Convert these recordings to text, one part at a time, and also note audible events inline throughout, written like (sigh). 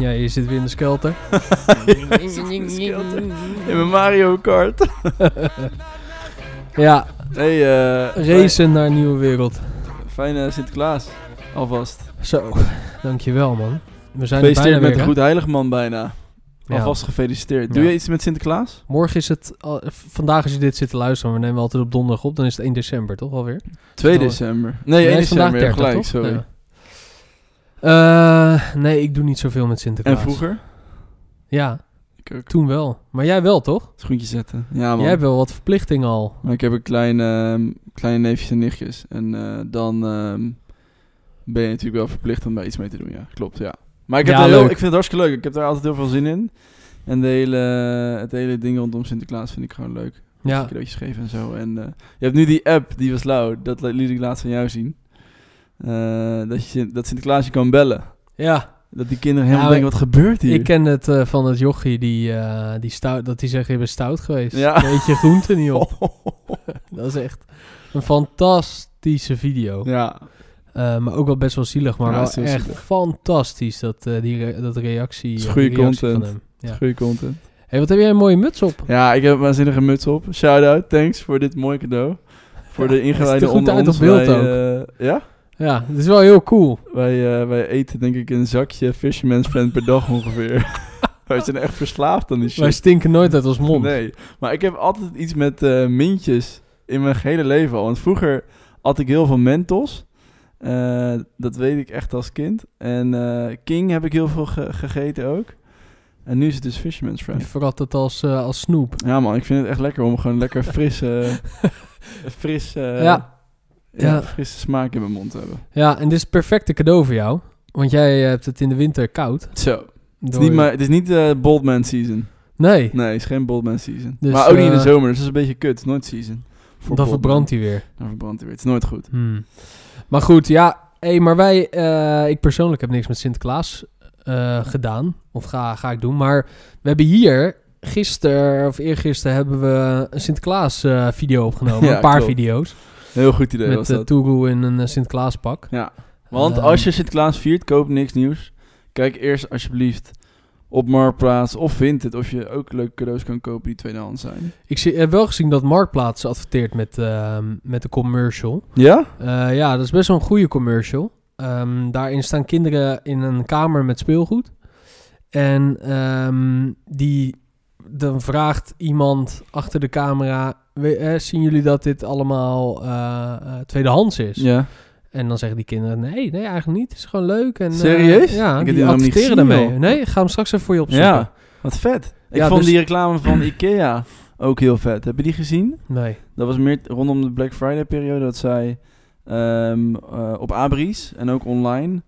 Ja, je zit weer in de skelter. (laughs) In mijn Mario Kart. ja, Hey, eh racen naar een nieuwe wereld. Fijne Sinterklaas. Alvast. Zo, dankjewel man. We zijn er Gefeliciteerd bijna met weer, de hè? Goed Heiligman bijna. Ja. Alvast gefeliciteerd. Doe Ja. je iets met Sinterklaas? Morgen is het, al- v- vandaag als je dit zit te luisteren, we nemen altijd op donderdag op, dan is het 1 december toch alweer? 2 Is het al- december. Nee, 1 het is vandaag december. je hebt 30, gelijk, toch? sorry. Ja. Eh, nee, ik doe niet zoveel met Sinterklaas. En vroeger? Ja, toen wel. Maar jij wel toch? Schoentjes zetten. Ja, man. Jij hebt wel wat verplichtingen al. Maar ik heb een klein, ehm, kleine neefjes en nichtjes. En eh, dan ehm, ben je natuurlijk wel verplicht om daar iets mee te doen. Ja, klopt, ja. Maar ik, heb Ja, heel, leuk. ik vind het hartstikke leuk. Ik heb daar altijd heel veel zin in. En de hele, het hele ding rondom Sinterklaas vind ik gewoon leuk. Ja, Cadeautjes geven en zo. En eh, je hebt nu die app, die was lauw. Dat liet ik laatst van jou zien. Eh, dat, je, dat Sinterklaas je kan bellen. ja. Dat die kinderen helemaal Ja, denken, wat gebeurt hier? Ik ken het eh, van het jochie die, eh, die stout, dat die zegt, je bent stout geweest. Ja. Weet je groente niet op. (laughs) (laughs) Dat is echt een fantastische video. ja, maar ook wel best wel zielig, maar Ja, wel echt zielig. fantastisch dat, die dat reactie, is goede content. van hem. Ja. content. Hey, wat heb jij een mooie muts op? Ja, ik heb een waanzinnige muts op. Shout-out, thanks voor dit mooie cadeau. Voor Ja, de goed onder uit ons. op beeld eh, ja? Ja, het is wel heel cool. Wij, eh, wij eten denk ik een zakje Fisherman's Friend per dag ongeveer. (laughs) wij zijn echt verslaafd aan die shit. Wij stinken nooit uit ons mond. Nee, maar ik heb altijd iets met eh, mintjes in mijn hele leven al. Want vroeger had ik heel veel Mentos. Eh, dat weet ik echt als kind. En King heb ik heel veel ge- gegeten ook. En nu is het dus Fisherman's Je Friend. verrat het als, als snoep. Ja man, ik vind het echt lekker om gewoon lekker (laughs) fris, fris, (laughs) Ja. Ja. Frisse smaak in mijn mond hebben. Ja, en dit is het perfecte cadeau voor jou. Want jij eh, hebt het in de winter koud. Zo. Het is niet, maar, het is niet eh Boldman season. Nee, Nee, het is geen Boldman season. Dus, maar ook niet in de eh, zomer, dus dat is een beetje kut. Nooit season. Voor dan verbrandt hij weer. Dan verbrandt hij weer. Het is nooit goed. Hmm. Maar goed, ja. Hey, maar wij, ik persoonlijk heb niks met Sinterklaas gedaan. Of ga, ga ik doen. Maar we hebben hier, gisteren of eergisteren, hebben we een Sinterklaas video opgenomen. Ja, een paar klopt. video's. Heel goed idee was met uh, dat. Toegoe in een uh, Sinterklaas pak. Ja. Want Ehm. als je Sinterklaas viert, koop niks nieuws. Kijk eerst alsjeblieft op Marktplaats of Vinted of je ook leuke cadeaus kan kopen die tweedehands zijn. Ik zie, heb wel gezien dat Marktplaats adverteert met, ehm, met een commercial. Ja? Eh, ja, dat is best wel een goede commercial. Ehm, daarin staan kinderen in een kamer met speelgoed. En ehm, die, dan vraagt iemand achter de camera... "We- eh, zien jullie dat dit allemaal eh, eh, tweedehands is? Ja. En dan zeggen die kinderen... Nee, nee, eigenlijk niet. Het is gewoon leuk. En, Serieus? ja, Ik die niet adverteren daarmee. Nee, ik ga hem straks even voor je opzoeken. Ja. Wat vet. Ik Ja, vond dus- die reclame van (clears throat) Ikea ook heel vet. Heb je die gezien? Nee. Dat was meer rondom de Black Friday periode dat zij ehm, eh, op Abris en ook online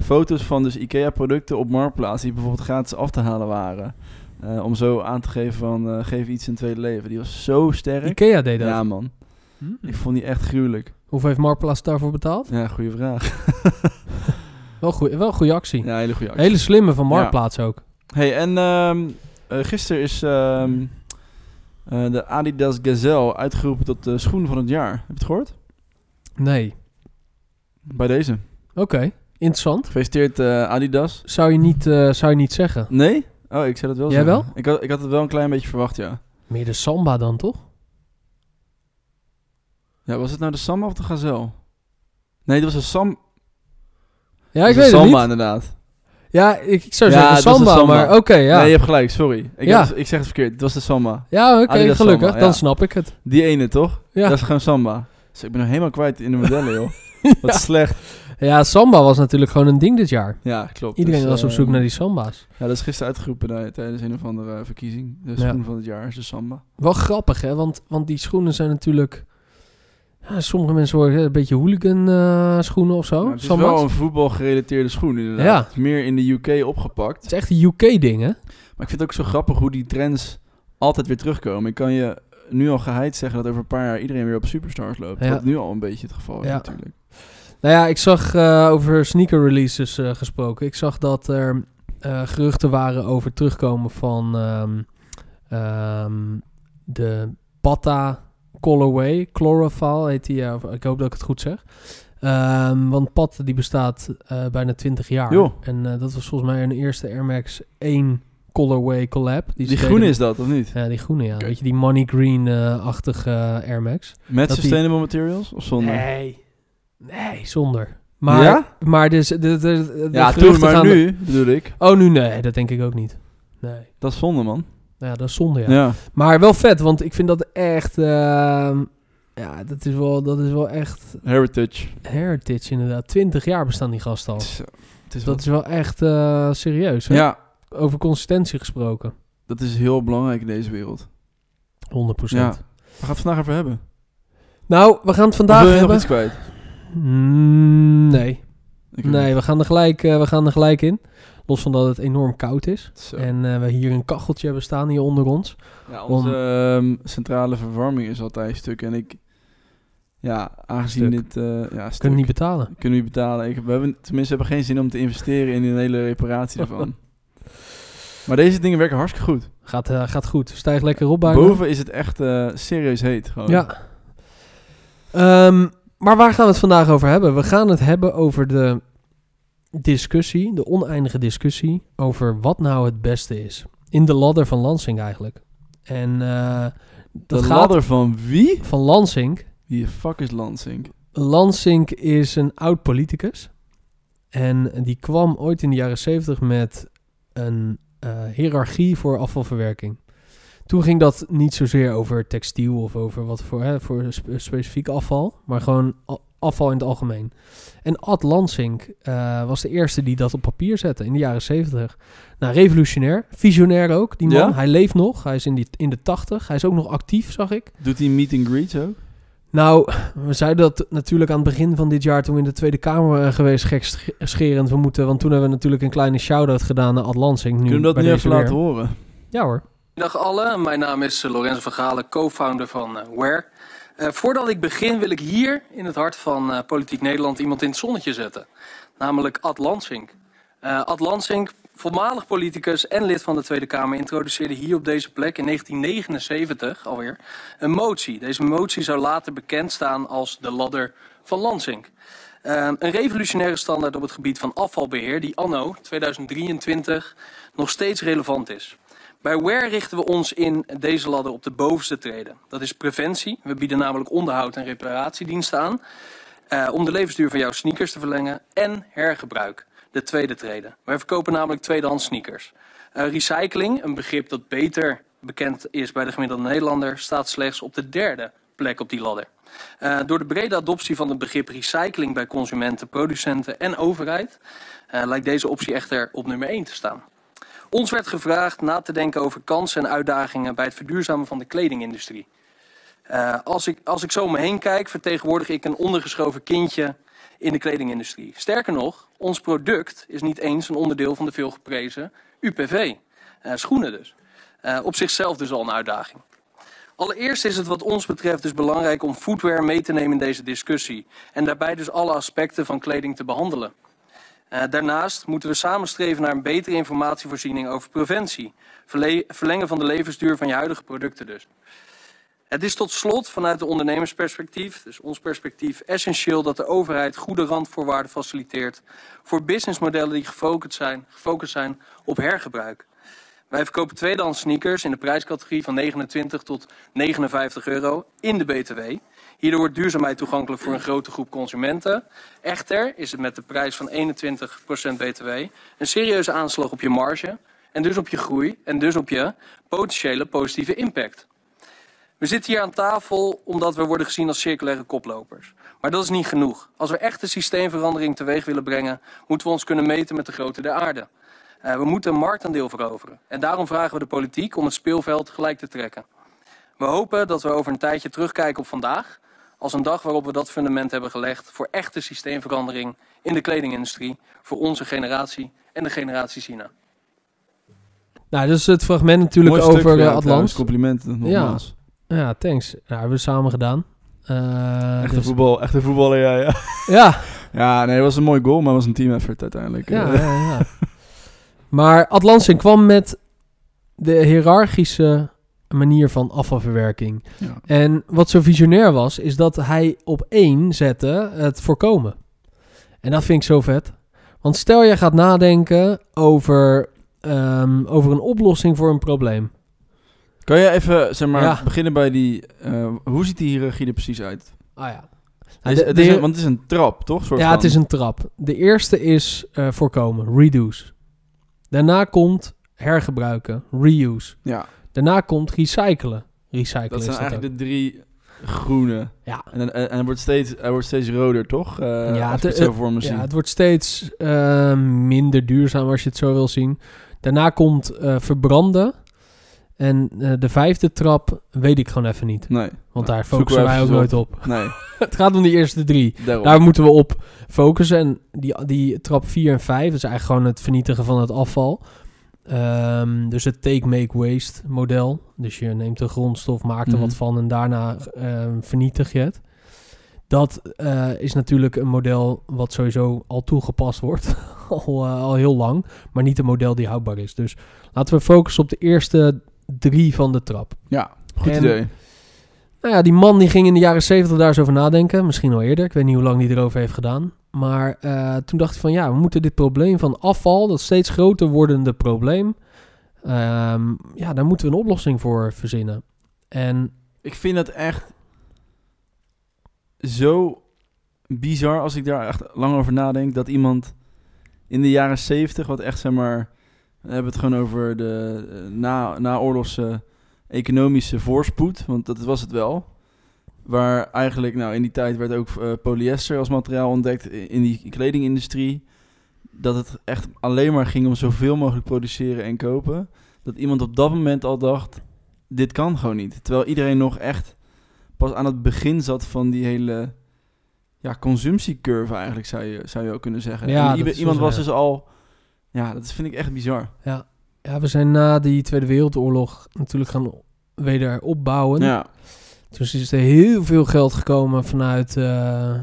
foto's van dus Ikea producten op Marktplaats die bijvoorbeeld gratis af te halen waren. Eh, om zo aan te geven van eh, geef iets een tweede leven. Die was zo sterk. Ikea deed dat. Ja man, Hmm. ik vond die echt gruwelijk. Hoeveel heeft Marktplaats daarvoor betaald? Ja, goede vraag. (laughs) (laughs) Wel, goeie, wel een goede actie. Ja, hele goede Een hele slimme van Ja. Marktplaats ook. Hey, en eh, gisteren is ehm, eh, de Adidas Gazelle uitgeroepen tot de schoen van het jaar. Heb je het gehoord? Nee. Bij deze. Oké, interessant. Gefeliciteerd Adidas. Zou je niet, zou je niet zeggen. Nee? Oh, ik zou het wel Jij zeggen. wel? Ik had, ik had het wel een klein beetje verwacht, ja. Meer de Samba dan, toch? Ja, was het nou de Samba of de Gazelle? Nee, dat was de Sam. Ja, ik weet het Samba niet. inderdaad. Ja, ik, ik zou Ja, zeggen het was de Samba, Samba. maar oké, ja. Nee, je hebt gelijk, sorry. Ik, Ja. ik zeg het verkeerd. Het was de Samba. Ja, oké, Adidas gelukkig. Samba, Dan snap ik het. Die ene, toch? Ja. Dat is gewoon Samba. Dus ik ben nog helemaal kwijt in de modellen, joh. (laughs) Wat slecht. Ja, Samba was natuurlijk gewoon een ding dit jaar. Ja, klopt. Iedereen Dus, was op eh, zoek naar die Samba's. Ja, dat is gisteren uitgeroepen tijdens een of andere verkiezing. De Ja. schoen van het jaar is de Samba. Wel grappig, hè? Want, want die schoenen zijn natuurlijk... Ja, sommige mensen worden een beetje hooligan eh, schoenen of zo. Ja, het is Samba's. wel een voetbalgerelateerde schoen, inderdaad. Ja. Meer in de UK opgepakt. Het is echt een UK-ding, hè? Maar ik vind het ook zo grappig hoe die trends altijd weer terugkomen. Ik kan je nu al geheid zeggen dat over een paar jaar iedereen weer op superstars loopt. Ja. Wat nu al een beetje het geval is natuurlijk. Nou ja, ik zag eh, over sneaker releases eh, gesproken. Ik zag dat er eh, geruchten waren over terugkomen van ehm, ehm, de Bata Colorway. Chlorophyll heet die. ik hoop dat ik het goed zeg. Ehm, want Pat die bestaat bijna 20 jaar. En dat was volgens mij een eerste Air Max 1 colorway collab. Die, deden- groene is dat, of niet? Ja, die groene, ja. Weet je, die money green-achtige Air Max. Met dat die- sustainable materials of zonder? Nee. Nee, zonder. Maar, Ja? maar dus, de, de, de, ja, toen, maar gaan- nu bedoel ik. Oh, nu nee, dat denk ik ook niet. Nee. Dat is zonde, man. Ja, dat is zonde, ja. Ja. Maar wel vet, want ik vind dat echt... ehm, ja, dat is, wel, dat is wel echt Heritage. heritage inderdaad. 20 jaar bestaan die gasten al. Het is Dat wat- is wel echt eh, serieus. Hè? Ja, Over consistentie gesproken. 100%. dat is heel belangrijk in deze wereld. Ja. Waar gaan we het vandaag over hebben? Nou, we gaan het vandaag je nog hebben... iets kwijt? Mm, nee. Nee, we gaan, er gelijk, eh, we gaan er gelijk in. Los van dat het enorm koud is. Zo. En eh, we hier een kacheltje hebben staan hier onder ons. Ja, onze ehm, centrale verwarming is altijd stuk. En ik, ja, aangezien Stuk. dit, eh ja, stuk, Kunnen niet betalen. kunnen we niet betalen. Ik, we hebben, tenminste, hebben geen zin om te investeren in een hele reparatie ervan. (laughs) maar deze dingen werken hartstikke goed. Gaat, eh, gaat goed. Stijgt lekker op bijna. Boven is het echt eh, serieus heet. Gewoon. Ja. Ehm, maar waar gaan we het vandaag over hebben? We gaan het hebben over de discussie, de oneindige discussie over wat nou het beste is. In de ladder van Lansing eigenlijk. En eh, dat De ladder van wie? van Lansing. Wie de fuck is Lansing? Lansing is een oud politicus. En die kwam ooit in de jaren zeventig met een eh, hiërarchie voor afvalverwerking. Toen ging dat niet zozeer over textiel of over wat voor, hè, voor spe- specifiek afval, maar gewoon afval in het algemeen. En Ad Lansing eh, was de eerste die dat op papier zette in de jaren zeventig. Nou, revolutionair, visionair ook, die man. Ja? Hij leeft nog, hij is in, die, in de tachtig, hij is ook nog actief, zag ik. Doet hij meet and greets ook? Nou, we zeiden dat natuurlijk aan het begin van dit jaar toen we in de Tweede Kamer waren geweest, gekscherend. We moeten, want toen hebben we natuurlijk een kleine shout-out gedaan naar Ad Lansing. Nu Kunnen we dat nu even weer. laten horen? Ja hoor. Dag allen, mijn naam is eh, Lorenzo van co-founder van eh, Ware. Eh, voordat ik begin wil ik hier in het hart van Politiek Nederland iemand in het zonnetje zetten. Namelijk Ad Lansing. Eh, Ad Lansing, voormalig politicus en lid van de Tweede Kamer, introduceerde hier op deze plek in 1979 alweer een motie. Deze motie zou later bekend staan als de ladder van Lansing. Een revolutionaire standaard op het gebied van afvalbeheer die anno 2023 nog steeds relevant is. Bij Ware richten we ons in deze ladder op de bovenste treden. Dat is preventie. We bieden namelijk onderhoud en reparatiediensten aan. eh, om de levensduur van jouw sneakers te verlengen. En hergebruik, de tweede treden. Wij verkopen namelijk tweedehands sneakers. Eh, recycling, een begrip dat beter bekend is bij de gemiddelde Nederlander, staat slechts op de derde plek op die ladder. Eh, door de brede adoptie van het begrip recycling bij consumenten, producenten en overheid lijkt deze optie echter op nummer 1 te staan. Ons werd gevraagd na te denken over kansen en uitdagingen bij het verduurzamen van de kledingindustrie. Eh, als, ik, als ik zo om me heen kijk, vertegenwoordig ik een ondergeschoven kindje in de kledingindustrie. Sterker nog, ons product is niet eens een onderdeel van de veelgeprezen UPV. Eh, schoenen dus. Eh, op zichzelf dus al een uitdaging. Allereerst is het wat ons betreft dus belangrijk om footwear mee te nemen in deze discussie. En daarbij dus alle aspecten van kleding te behandelen. Eh, daarnaast moeten we samen streven naar een betere informatievoorziening over preventie. Verle- verlengen van de levensduur van je huidige producten dus. Het is tot slot vanuit de ondernemersperspectief, dus ons perspectief, essentieel dat de overheid goede randvoorwaarden faciliteert voor businessmodellen die gefocust zijn, gefocust zijn op hergebruik. Wij verkopen tweedehands sneakers in de prijscategorie van 29 tot 59 euro in de BTW. Hierdoor wordt duurzaamheid toegankelijk voor een grote groep consumenten. Echter is het met de prijs van 21% BTW een serieuze aanslag op je marge en dus op je groei en dus op je potentiële positieve impact. We zitten hier aan tafel omdat we worden gezien als circulaire koplopers. Maar dat is niet genoeg. Als we echte systeemverandering teweeg willen brengen, moeten we ons kunnen meten met de grootte der aarde. Eh, we moeten een marktaandeel veroveren. En daarom vragen we de politiek om het speelveld gelijk te trekken. We hopen dat we over een tijdje terugkijken op vandaag. Als een dag waarop we dat fundament hebben gelegd voor echte systeemverandering in de kledingindustrie. Voor onze generatie en de generatie China. Nou, dat is het fragment natuurlijk Mooi over uh, trouwens. Atlans. Complimenten nogmaals. Ja, thanks. Nou, hebben we samen gedaan. Eh, Echte, dus- voetbal, echte voetballer, ja, ja. ja, (laughs) Ja, nee, het was een mooi goal, maar het was een team effort uiteindelijk. ja, Eh, ja, ja. Maar Atlansing kwam met de hiërarchische manier van afvalverwerking. Ja. En wat zo visionair was, is dat hij op één zette het voorkomen. En dat vind ik zo vet. Want stel je gaat nadenken over, ehm, over een oplossing voor een probleem. Kan je even, zeg maar, Ja. beginnen bij die... eh, hoe ziet die hiërarchie er precies uit? Ah ja. Is- het is een- want het is een trap, toch? Soort ja, van? het is een trap. De eerste is eh, voorkomen, reduce. Daarna komt hergebruiken, reuse. Ja, Daarna komt recyclen. Recyclen dat is zijn dat eigenlijk ook. de drie groene. Ja. En, en, en hij, wordt steeds, hij wordt steeds roder, toch? Eh Ja, het- het zo voor me. Ja, het wordt steeds eh, minder duurzaam als je het zo wil zien. Daarna komt eh, verbranden. En eh, de vijfde trap weet ik gewoon even niet. Nee. Want daar focussen wij ook nooit op. (laughs) Nee, het gaat om die eerste drie. daarom. Daar moeten we op focussen. En die, die trap 4 en 5 is eigenlijk gewoon het vernietigen van het afval. Ehm, dus het take, make, waste model. Dus je neemt de grondstof, maakt er Mhm. wat van en daarna ehm, vernietig je het. Dat eh, is natuurlijk een model wat sowieso al toegepast wordt. (laughs) al, eh, al heel lang. Maar niet een model die houdbaar is. Dus laten we focussen op de eerste drie van de trap. Ja, goed En- idee. Nou ja, die man die ging in de jaren 70 daar eens over nadenken. Misschien al eerder. Ik weet niet hoe lang hij erover heeft gedaan. Maar eh, toen dacht hij van ja, we moeten dit probleem van afval, dat steeds groter wordende probleem. ehm, ja, daar moeten we een oplossing voor verzinnen. En Ik vind dat echt zo bizar als ik daar echt lang over nadenk. Dat iemand in de jaren zeventig, wat echt zeg maar. We hebben het gewoon over de eh, na, naoorlogse economische voorspoed. Want dat was het wel. Waar eigenlijk, nou in die tijd werd ook eh, polyester als materiaal ontdekt in die kledingindustrie. Dat het echt alleen maar ging om zoveel mogelijk produceren en kopen. Dat iemand op dat moment al dacht, dit kan gewoon niet. Terwijl iedereen nog echt pas aan het begin zat van die hele ja, consumptiecurve eigenlijk, zou je, zou je ook kunnen zeggen. Ja, En iemand was dus al... Ja, dat vind ik echt bizar. ja, ja, we zijn na die Tweede Wereldoorlog natuurlijk gaan weder opbouwen. Ja, Dus is er heel veel geld gekomen vanuit eh, eh,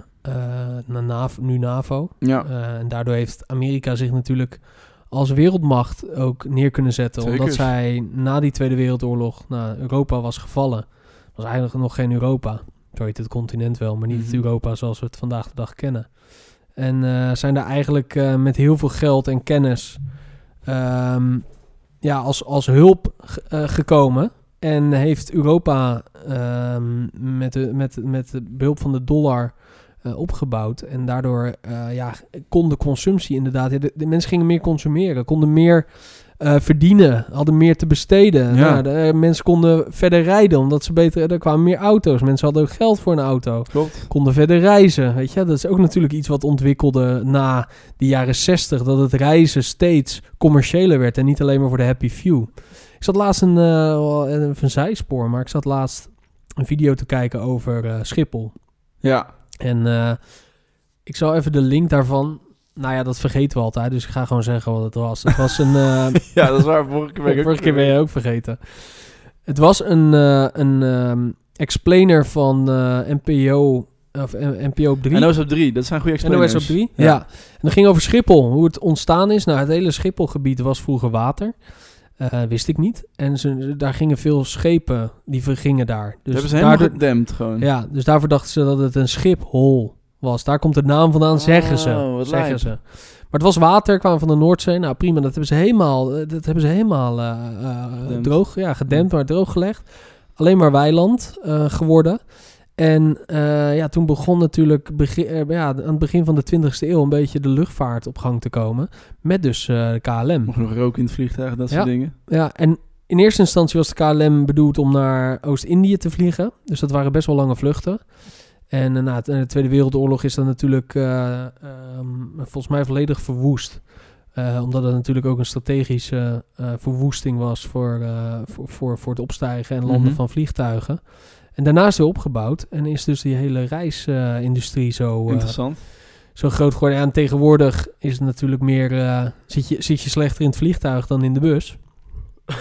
naar NAVO, nu NAVO. ja. Eh, en daardoor heeft Amerika zich natuurlijk als wereldmacht ook neer kunnen zetten. Zeker. Omdat zij na die Tweede Wereldoorlog, nou, Europa was gevallen. was eigenlijk nog geen Europa. Zo heet het continent wel, maar niet het Mhm. Europa zoals we het vandaag de dag kennen. En eh, zijn daar eigenlijk eh, met heel veel geld en kennis ehm, ja, als, als hulp ge- eh, gekomen. En heeft Europa ehm, met, de, met, met de behulp van de dollar eh, opgebouwd. En daardoor eh, ja, kon de consumptie inderdaad... de, de mensen gingen meer consumeren, konden meer eh, verdienen, hadden meer te besteden. Ja. Nou, de, mensen konden verder rijden, omdat ze beter... Er kwamen meer auto's, mensen hadden ook geld voor een auto Klopt. konden verder reizen. Weet je, dat is ook natuurlijk iets wat ontwikkelde na de jaren 60, dat het reizen steeds commerciëler werd en niet alleen maar voor de happy few. Ik zat laatst een, eh, even een zijspoor, maar ik zat laatst een video te kijken over eh, Schiphol. Ja, En eh, ik zal even de link daarvan. Nou ja, dat vergeten we altijd, dus ik ga gewoon zeggen wat het was. Het was een. (laughs) ja dat is waar. Vorige keer ben ik Vorige keer ben je ook vergeten. Het was een, een ehm, explainer van NPO, of NPO op 3. En NOS op 3, dat zijn goede explainers. NOS op 3? Ja. Ja. En dat ging over Schiphol, hoe het ontstaan is. Nou, het hele Schipholgebied was vroeger water. Eh, wist ik niet. En ze, daar gingen veel schepen, die vergingen daar. Dus hebben ze helemaal daardoor, gedempt gewoon. ja, dus daarvoor dachten ze dat het een schiphol was. Daar komt de naam vandaan, zeggen ze. Oh, Zeggen lijp. ze. Maar het was water, kwamen van de Noordzee. Nou prima, dat hebben ze helemaal, dat hebben ze helemaal eh, eh, Gedempt. droog, ja, gedempt, maar droog gelegd. Alleen maar weiland geworden. En eh, ja, toen begon natuurlijk begin, eh, ja, aan het begin van de 20e eeuw een beetje de luchtvaart op gang te komen. Met dus eh, de KLM. Mocht nog roken in het vliegtuig, dat Ja. soort dingen. Ja, en in eerste instantie was de KLM bedoeld om naar Oost-Indië te vliegen. Dus dat waren best wel lange vluchten. En na de Tweede Wereldoorlog is dat natuurlijk eh, ehm, volgens mij volledig verwoest. Omdat het natuurlijk ook een strategische verwoesting was voor, voor, voor, voor het opstijgen en landen Mhm. van vliegtuigen. En daarna is hij opgebouwd en is dus die hele reisindustrie zo, eh, Interessant. zo groot geworden. Ja, en tegenwoordig is het natuurlijk meer, eh, zit, je, zit je slechter in het vliegtuig dan in de bus. (laughs)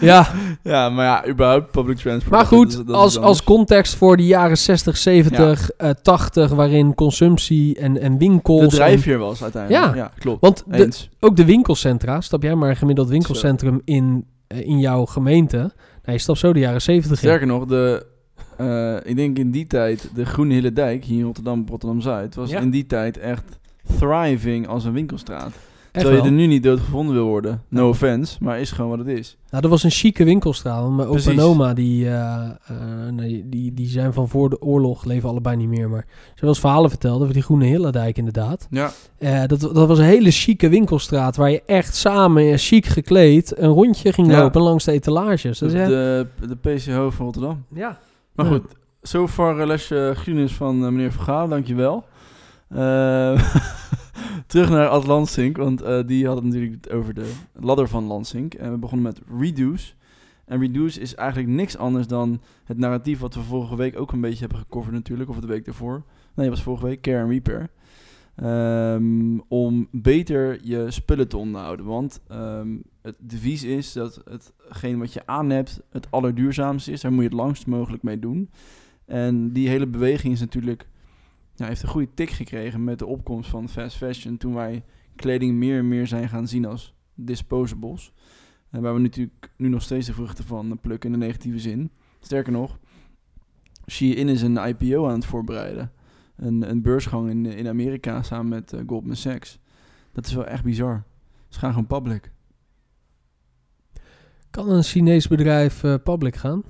ja, Ja, maar ja, überhaupt public transport. maar dat goed, is- dat is als, als context voor de jaren 60, 70, eh 80, waarin consumptie en, en winkels... de drijfveer was uiteindelijk. Ja. Ja, klopt. want de, ook de winkelcentra, stap jij maar een gemiddeld winkelcentrum in eh, in jouw gemeente. Je stapt zo de jaren 70 in. Sterker nog, de, eh, ik denk in die tijd, de Groene Hille Dijk hier in Rotterdam, Rotterdam-Zuid, was Ja. in die tijd echt thriving als een winkelstraat. Terwijl je wel. er nu niet dood gevonden wil worden. No Ja. offense, maar is gewoon wat het is. Nou, dat was een chique winkelstraat. Mijn opa en oma, die, eh, eh, nee, die, die zijn van voor de oorlog, leven allebei niet meer. Maar ze eens verhalen verteld over die Groene Hillendijk inderdaad. Ja, Eh, dat, dat was een hele chique winkelstraat waar je echt samen, chic gekleed, een rondje ging Ja. lopen langs de etalages. de, echt- de, de PCO van Rotterdam. ja. Maar goed, zover een lesje geschiedenis van meneer Vergaal, dankjewel. (laughs) Terug naar Ad want eh, die had het natuurlijk over de ladder van Lansink. En we begonnen met Reduce. En Reduce is eigenlijk niks anders dan het narratief wat we vorige week ook een beetje hebben gecoverd natuurlijk, of de week daarvoor. Nee, het was vorige week, Care and Repair. Ehm, om beter je spullen te onderhouden. Want ehm, het devies is dat hetgeen wat je aan hebt het allerduurzaamste is. Daar moet je het langst mogelijk mee doen. En die hele beweging is natuurlijk, ja, heeft een goede tik gekregen met de opkomst van fast fashion. Toen wij kleding meer en meer zijn gaan zien als disposables. En waar we natuurlijk nu nog steeds de vruchten van plukken in de negatieve zin. Sterker nog, Shein is een IPO aan het voorbereiden. Een, een beursgang in, in Amerika samen met eh, Goldman Sachs. Dat is wel echt bizar. Ze gaan gewoon public. Kan een Chinees bedrijf eh, public gaan?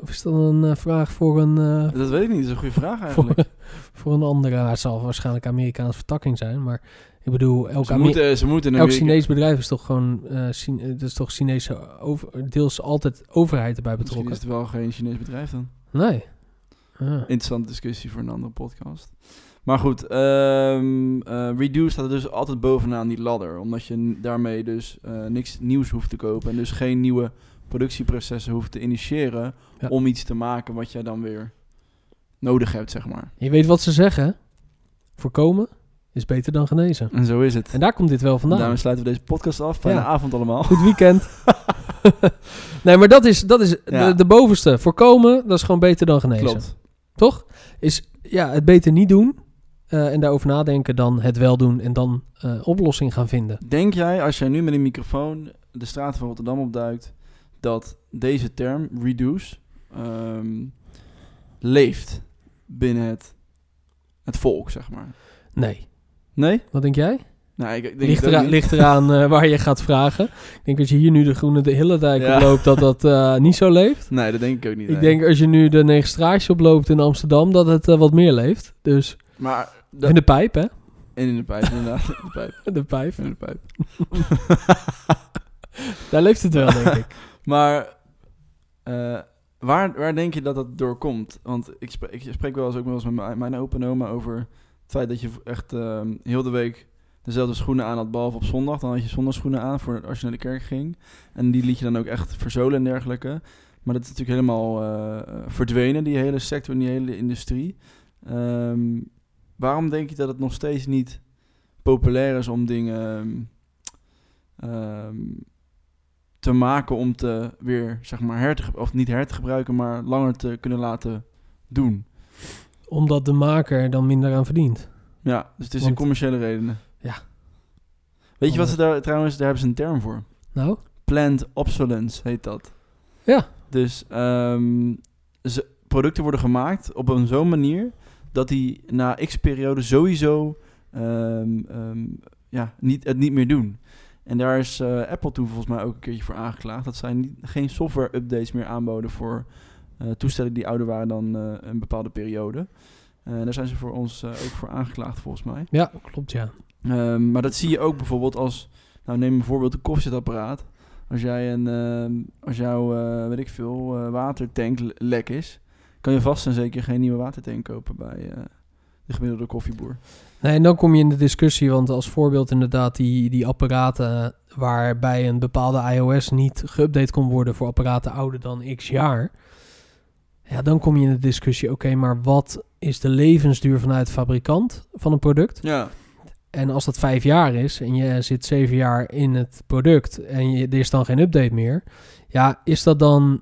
Of is dat een eh, vraag voor een, eh, Dat weet ik niet, dat is een goede vraag eigenlijk. (laughs) voor een andere... nou, het zal waarschijnlijk Amerikaanse vertakking zijn, maar ik bedoel, elk, Ze moeten, ze moeten elk Chinees bedrijf is toch gewoon, eh Chine- het is toch Chinese, over, deels altijd overheid erbij Misschien betrokken? is het wel geen Chinees bedrijf dan. Nee. Ah. Interessante discussie voor een andere podcast. Maar goed, ehm eh, Reduce staat er dus altijd bovenaan die ladder. Omdat je daarmee dus eh, niks nieuws hoeft te kopen. En dus geen nieuwe productieprocessen hoeft te initiëren. Ja. Om iets te maken wat jij dan weer nodig hebt, zeg maar. Je weet wat ze zeggen? Voorkomen is beter dan genezen. En zo is het. En daar komt dit wel vandaan. Daarmee sluiten we deze podcast af. Fijne Ja. avond allemaal. Goed weekend. (laughs) nee, maar dat is, dat is Ja. de, de bovenste. Voorkomen, dat is gewoon beter dan genezen. Klopt. Toch? Is ja, het beter niet doen eh, en daarover nadenken dan het wel doen en dan eh, oplossing gaan vinden. Denk jij, als jij nu met een microfoon de straten van Rotterdam opduikt, dat deze term, reduce, ehm, leeft binnen het, het volk, zeg maar? Nee. Nee? Wat denk jij? Nou, ik, denk Ligt, eraan, ligt eraan eh, waar je gaat vragen. Ik denk als je hier nu de Groene de Hillendijk Ja. oploopt, dat dat eh, niet zo leeft. (laughs) Nee, dat denk ik ook niet. Ik nee. denk als je nu de Negenstraatje oploopt in Amsterdam, dat het eh, wat meer leeft. Dus Maar, dat, in de pijp, hè? en in de pijp, inderdaad. In de pijp. (laughs) De pijp. In de pijp. (laughs) Daar leeft het wel, denk ik. Maar eh, waar, waar denk je dat dat door komt? Want ik spreek, ik spreek wel eens ook wel eens met mijn, mijn opa en oma over het feit dat je echt ehm, heel de week dezelfde schoenen aan had, behalve op zondag. Dan had je zondagschoenen aan voor als je naar de kerk ging. En die liet je dan ook echt verzolen en dergelijke. Maar dat is natuurlijk helemaal eh, verdwenen, die hele sector en die hele industrie. Ehm, waarom denk je dat het nog steeds niet populair is om dingen ehm, te maken om te weer, zeg maar, her te, of niet her te gebruiken, maar langer te kunnen laten doen? Omdat de maker er dan minder aan verdient. Ja, dus het is Want- een commerciële redenen. Ja. Weet je wat ze daar trouwens, daar hebben ze een term voor. Nou, Planned obsolescence heet dat. Ja. Dus ehm, ze, producten worden gemaakt op een zo'n manier dat die na x periode sowieso ehm, ehm, ja, niet, het niet meer doen. En daar is eh, Apple toen volgens mij ook een keertje voor aangeklaagd. Dat zij niet, geen software updates meer aanboden voor eh, toestellen die ouder waren dan eh, een bepaalde periode. En daar zijn ze voor ons ook voor aangeklaagd volgens mij. ja, klopt, ja. Ehm, maar dat zie je ook bijvoorbeeld als, nou neem bijvoorbeeld een koffiezetapparaat. Als jij een, ehm, als jouw, weet ik veel, watertank le- lek is, kan je vast en zeker geen nieuwe watertank kopen bij de gemiddelde koffieboer. Nee, en dan kom je in de discussie, want als voorbeeld inderdaad die, die apparaten waarbij een bepaalde iOS niet geüpdate kon worden voor apparaten ouder dan x jaar. Ja, dan kom je in de discussie, oké, maar wat is de levensduur vanuit fabrikant van een product? Ja, En als dat vijf jaar is en je zit zeven jaar in het product en je, er is dan geen update meer, ja, is dat dan,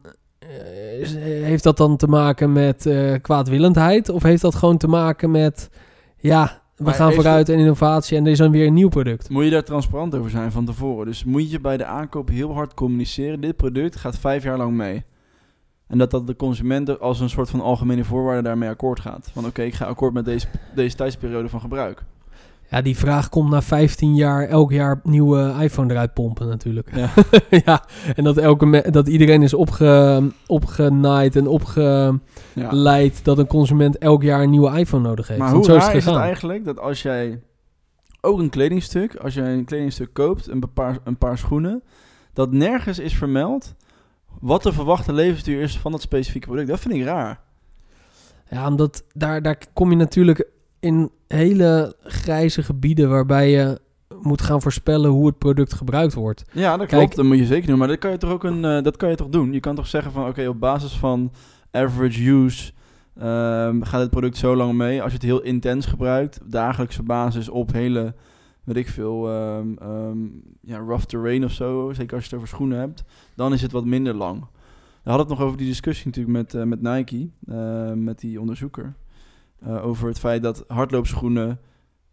heeft dat dan te maken met eh, kwaadwillendheid of heeft dat gewoon te maken met, ja, we Maar gaan vooruit en innovatie en er is dan weer een nieuw product. Moet je daar transparant over zijn van tevoren. Dus moet je bij de aankoop heel hard communiceren. Dit product gaat vijf jaar lang mee. En dat dat de consument er als een soort van algemene voorwaarde daarmee akkoord gaat. Van oké, ik ga akkoord met deze, deze tijdsperiode van gebruik. Ja, die vraag komt na 15 jaar elk jaar nieuwe iPhone eruit pompen natuurlijk. Ja. (laughs) ja, en dat, elke dat iedereen is opge, opgenaaid en opgeleid Ja. dat een consument elk jaar een nieuwe iPhone nodig heeft. Maar Want hoe zo raar is het gegaan. eigenlijk dat als jij ook een kledingstuk, als jij een kledingstuk koopt, een paar, een paar schoenen, dat nergens is vermeld wat de verwachte levensduur is van dat specifieke product. Dat vind ik raar. Ja, omdat daar, daar kom je natuurlijk in hele grijze gebieden waarbij je moet gaan voorspellen hoe het product gebruikt wordt. Ja, dat Kijk- klopt. Dat moet je zeker doen. Maar dat kan je toch ook een, eh, dat kan je toch doen? Je kan toch zeggen van oké, op basis van average use ehm, gaat het product zo lang mee. Als je het heel intens gebruikt, dagelijkse basis op hele, weet ik veel, ehm, ehm, ja, rough terrain of zo. Zeker als je het over schoenen hebt, dan is het wat minder lang. We hadden het nog over die discussie natuurlijk met, eh, met Nike, eh, met die onderzoeker. Eh, over het feit dat hardloopschoenen,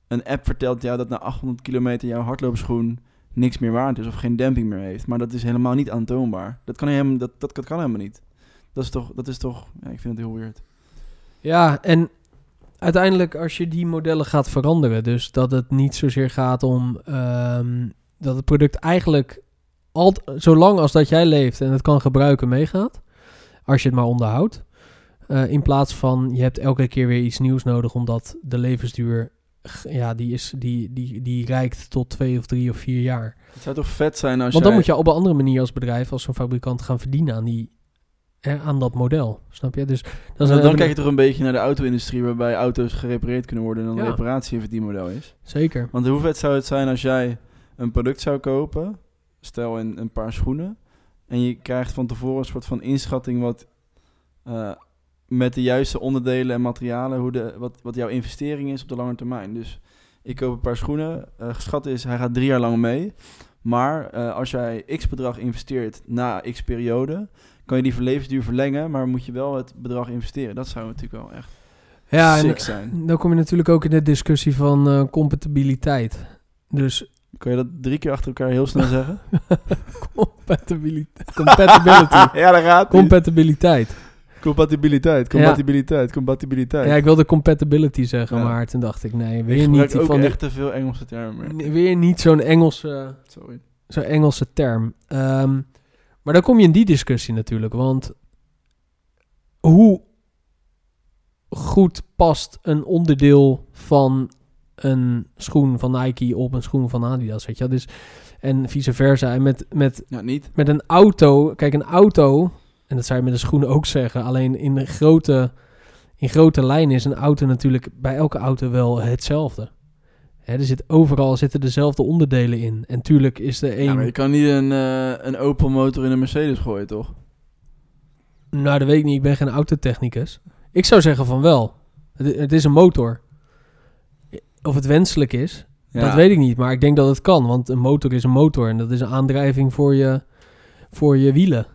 een app vertelt jou dat na 800 kilometer jouw hardloopschoen niks meer waard is of geen demping meer heeft. Maar dat is helemaal niet aantoonbaar. Dat kan helemaal, dat, dat, dat kan helemaal niet. Dat is toch, dat is toch, ja, ik vind het heel weird. Ja, en uiteindelijk als je die modellen gaat veranderen, dus dat het niet zozeer gaat om ehm, dat het product eigenlijk al, zolang als dat jij leeft en het kan gebruiken meegaat, als je het maar onderhoudt, Eh, in plaats van je hebt elke keer weer iets nieuws nodig omdat de levensduur ja, die, is, die, die, die reikt tot twee of drie of vier jaar. Het zou toch vet zijn als Want dan jij- moet je op een andere manier als bedrijf, als zo'n fabrikant gaan verdienen aan, die, hè, aan dat model. Snap je? Dus dan, Dan, kijk je toch een beetje naar de auto-industrie waarbij auto's gerepareerd kunnen worden en dan Ja. reparatie een verdienmodel is. Zeker. Want hoe vet zou het zijn als jij een product zou kopen, stel in een paar schoenen, en je krijgt van tevoren een soort van inschatting wat eh, met de juiste onderdelen en materialen, hoe de, wat, wat jouw investering is op de lange termijn. Dus ik koop een paar schoenen, eh, geschat is hij gaat drie jaar lang mee, maar eh, als jij x bedrag investeert na x periode, kan je die levensduur verlengen, maar moet je wel het bedrag investeren. Dat zou natuurlijk wel echt Ja, en sick zijn. dan kom je natuurlijk ook in de discussie van eh, compatibiliteit. Dus Kan je dat drie keer achter elkaar heel snel zeggen? (laughs) compatibiliteit. Compatibility. (laughs) ja, daar gaat compatibiliteit. Compatibiliteit, compatibiliteit, compatibiliteit. Ja, ik wilde compatibility zeggen, Ja. maar toen dacht ik, nee, weer niet ook van die- echt te veel Engelse termen. meer. weer niet zo'n Engelse, Sorry. zo'n Engelse term. Ehm, maar dan kom je in die discussie natuurlijk, want hoe goed past een onderdeel van een schoen van Nike op een schoen van Adidas, weet je wel? Dus, en vice versa. En met, met Ja, niet. met een auto, kijk, een auto, en dat zou je met een schoen ook zeggen, alleen in de grote, in grote lijnen is een auto natuurlijk bij elke auto wel hetzelfde. Hè, er zit overal zitten dezelfde onderdelen in. En tuurlijk is de een. Ja, maar je kan niet een, eh, een Opel motor in een Mercedes gooien, toch? Nou, dat weet ik niet. Ik ben geen autotechnicus. Ik zou zeggen van wel. Het, het is een motor. Of het wenselijk is, dat weet ik niet. Maar ik denk dat het kan. Want een motor is een motor. En dat is een aandrijving voor je, voor je wielen.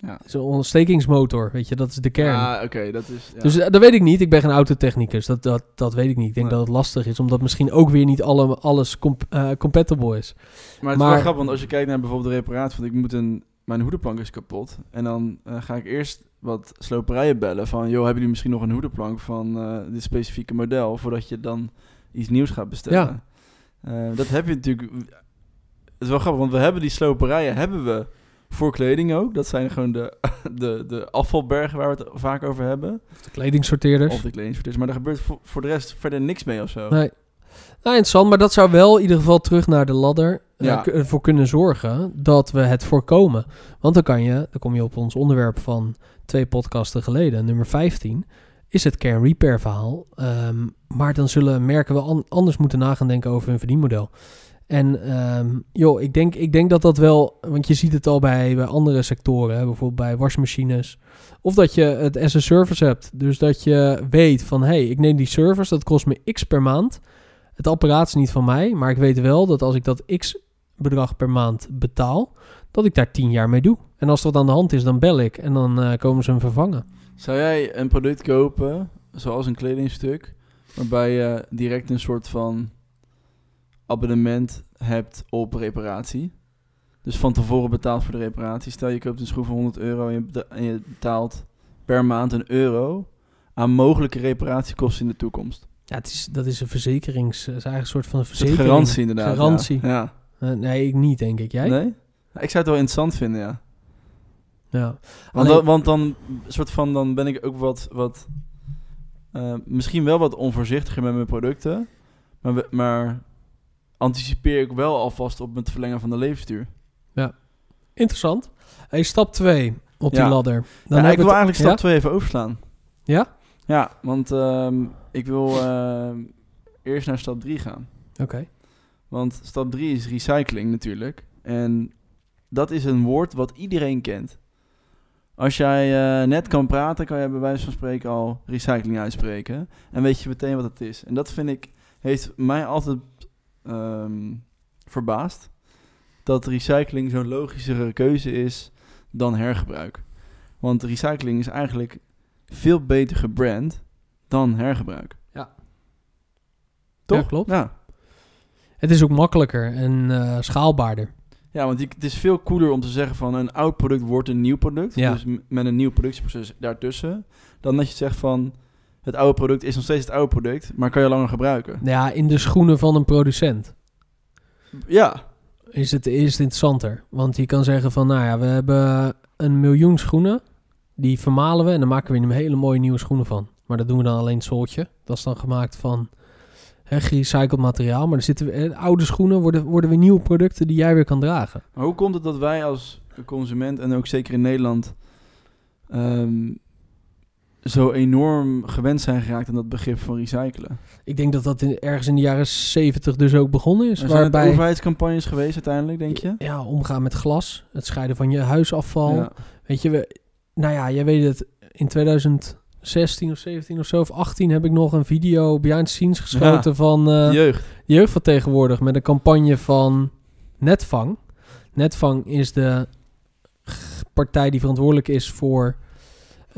Ja. Zo'n ontstekingsmotor, weet je. Dat is de kern. Ja, oké, dat is... Ja. Dus eh, dat weet ik niet. Ik ben geen autotechnicus. Dat, dat, dat weet ik niet. Ik denk Nee. dat het lastig is. Omdat misschien ook weer niet alle, alles comp, eh, compatible is. maar het is wel grappig, want als je kijkt naar bijvoorbeeld de reparatie... Want ik moet een... Mijn hoedenplank is kapot. En dan eh, ga ik eerst wat sloperijen bellen van... Joh, hebben jullie misschien nog een hoedenplank van dit specifieke model... voordat je dan iets nieuws gaat bestellen? Dat heb je natuurlijk... Het is wel grappig, want we hebben die sloperijen... hebben we voor kleding ook. Dat zijn gewoon de, (laughs) de, de afvalbergen waar we het vaak over hebben. De kledingsorteerders. Of de kledingsorters. Maar daar gebeurt voor, voor de rest verder niks mee of zo. Nee. Nou, interessant. Maar dat zou wel in ieder geval terug naar de ladder eh, Ja. ervoor kunnen zorgen dat we het voorkomen. Want dan kan je, dan kom je op ons onderwerp van twee podcasten geleden, nummer 15, is het kern repair verhaal. Ehm, maar dan zullen merken wel an- anders moeten nagaan denken over hun verdienmodel. En ehm, joh, ik denk, ik denk dat dat wel, want je ziet het al bij, bij andere sectoren, bijvoorbeeld bij wasmachines. Of dat je het as a service hebt. Dus dat je weet van, hé, hey, ik neem die service, dat kost me x per maand. Het apparaat is niet van mij, maar ik weet wel dat als ik dat x bedrag per maand betaal, dat ik daar 10 jaar mee doe. En als wat aan de hand is, dan bel ik en dan eh, komen ze hem vervangen. Zou jij een product kopen, zoals een kledingstuk, Waarbij je direct een soort van abonnement hebt op reparatie. Dus van tevoren betaald voor de reparatie. Stel je koopt een schroef van 100 euro en je, betaalt per maand een euro aan mogelijke reparatiekosten in de toekomst. Ja, het is, dat is een verzekerings... Is eigenlijk een soort van Een verzekering. garantie inderdaad. Garantie. Ja. Eh, nee, ik niet, denk ik. Jij? Nee? Ik zou het wel interessant vinden, ja. Ja. Want, Alleen- want dan, soort van, dan ben ik ook wat, wat eh, misschien wel wat onvoorzichtiger met mijn producten. Maar, maar anticipeer ik wel alvast op het verlengen van de levensduur. Interessant. Hey, stap 2 op die Ja. ladder. Dan ja, ik wil het- eigenlijk stap Ja? 2 even overslaan. Ja? Ja, want ehm, ik wil ehm, eerst naar stap 3 gaan. Oké. Want stap 3 is recycling natuurlijk. En dat is een woord wat iedereen kent. Als jij eh, net kan praten, kan je bij wijze van spreken al recycling uitspreken. En weet je meteen wat het is. En dat vind ik, heeft mij altijd ehm, verbaasd. Dat recycling zo'n logischere keuze is dan hergebruik. Want recycling is eigenlijk veel beter gebrand dan hergebruik. Ja. Toch? Ja, klopt. Ja. Het is ook makkelijker en eh, schaalbaarder. Ja, want het is veel cooler om te zeggen van een oud product wordt een nieuw product. Ja. Dus met een nieuw productieproces daartussen. Dan dat je zegt van het oude product is nog steeds het oude product, maar kan je langer gebruiken. Ja, in de schoenen van een producent Ja, is het, is het interessanter. Want je kan zeggen van, nou ja, we hebben een miljoen schoenen. Die vermalen we en dan maken we een hele mooie nieuwe schoenen van. Maar dat doen we dan alleen het zooltje. Dat is dan gemaakt van hè, gerecycled materiaal. Maar er zitten eh, oude schoenen worden, worden weer nieuwe producten die jij weer kan dragen. maar hoe komt het dat wij als consument en ook zeker in Nederland ehm, zo enorm gewend zijn geraakt aan dat begrip van recyclen? Ik denk dat dat in, ergens in de jaren 70 dus ook begonnen is. Er zijn waarbij overheidscampagnes geweest uiteindelijk, denk je? ja, omgaan met glas, het scheiden van je huisafval. Ja. Weet je, we, nou ja, jij weet het, in 2016 of 17 of zo, of 18 heb ik nog een video behind the scenes geschoten van eh, Jeugd. jeugd van tegenwoordig met een campagne van Netvang. Netvang is de partij die verantwoordelijk is voor